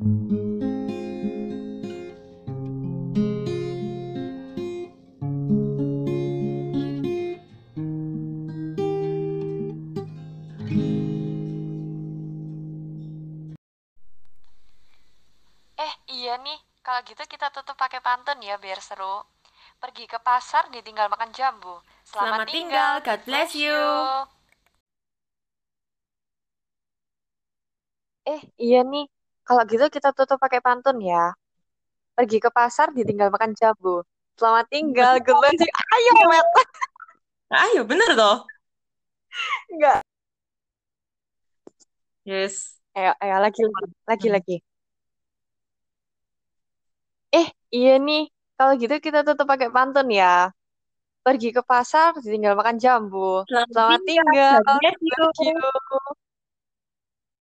Eh, iya nih. Kalau gitu kita tutup pakai pantun ya biar seru. Pergi ke pasar ditinggal makan jambu. Selamat, Selamat tinggal, God bless you. Eh, iya nih. Kalau gitu kita tutup pakai pantun ya. Pergi ke pasar ditinggal makan jambu. Selamat tinggal, good luck. Ayo, Met. Ayo, bener toh? Enggak. Yes. Ayo, ayo lagi lagi lagi lagi. Eh, iya nih. Kalau gitu kita tutup pakai pantun ya. Pergi ke pasar ditinggal makan jambu. Selamat Selamat tinggal, tinggal. Thank you.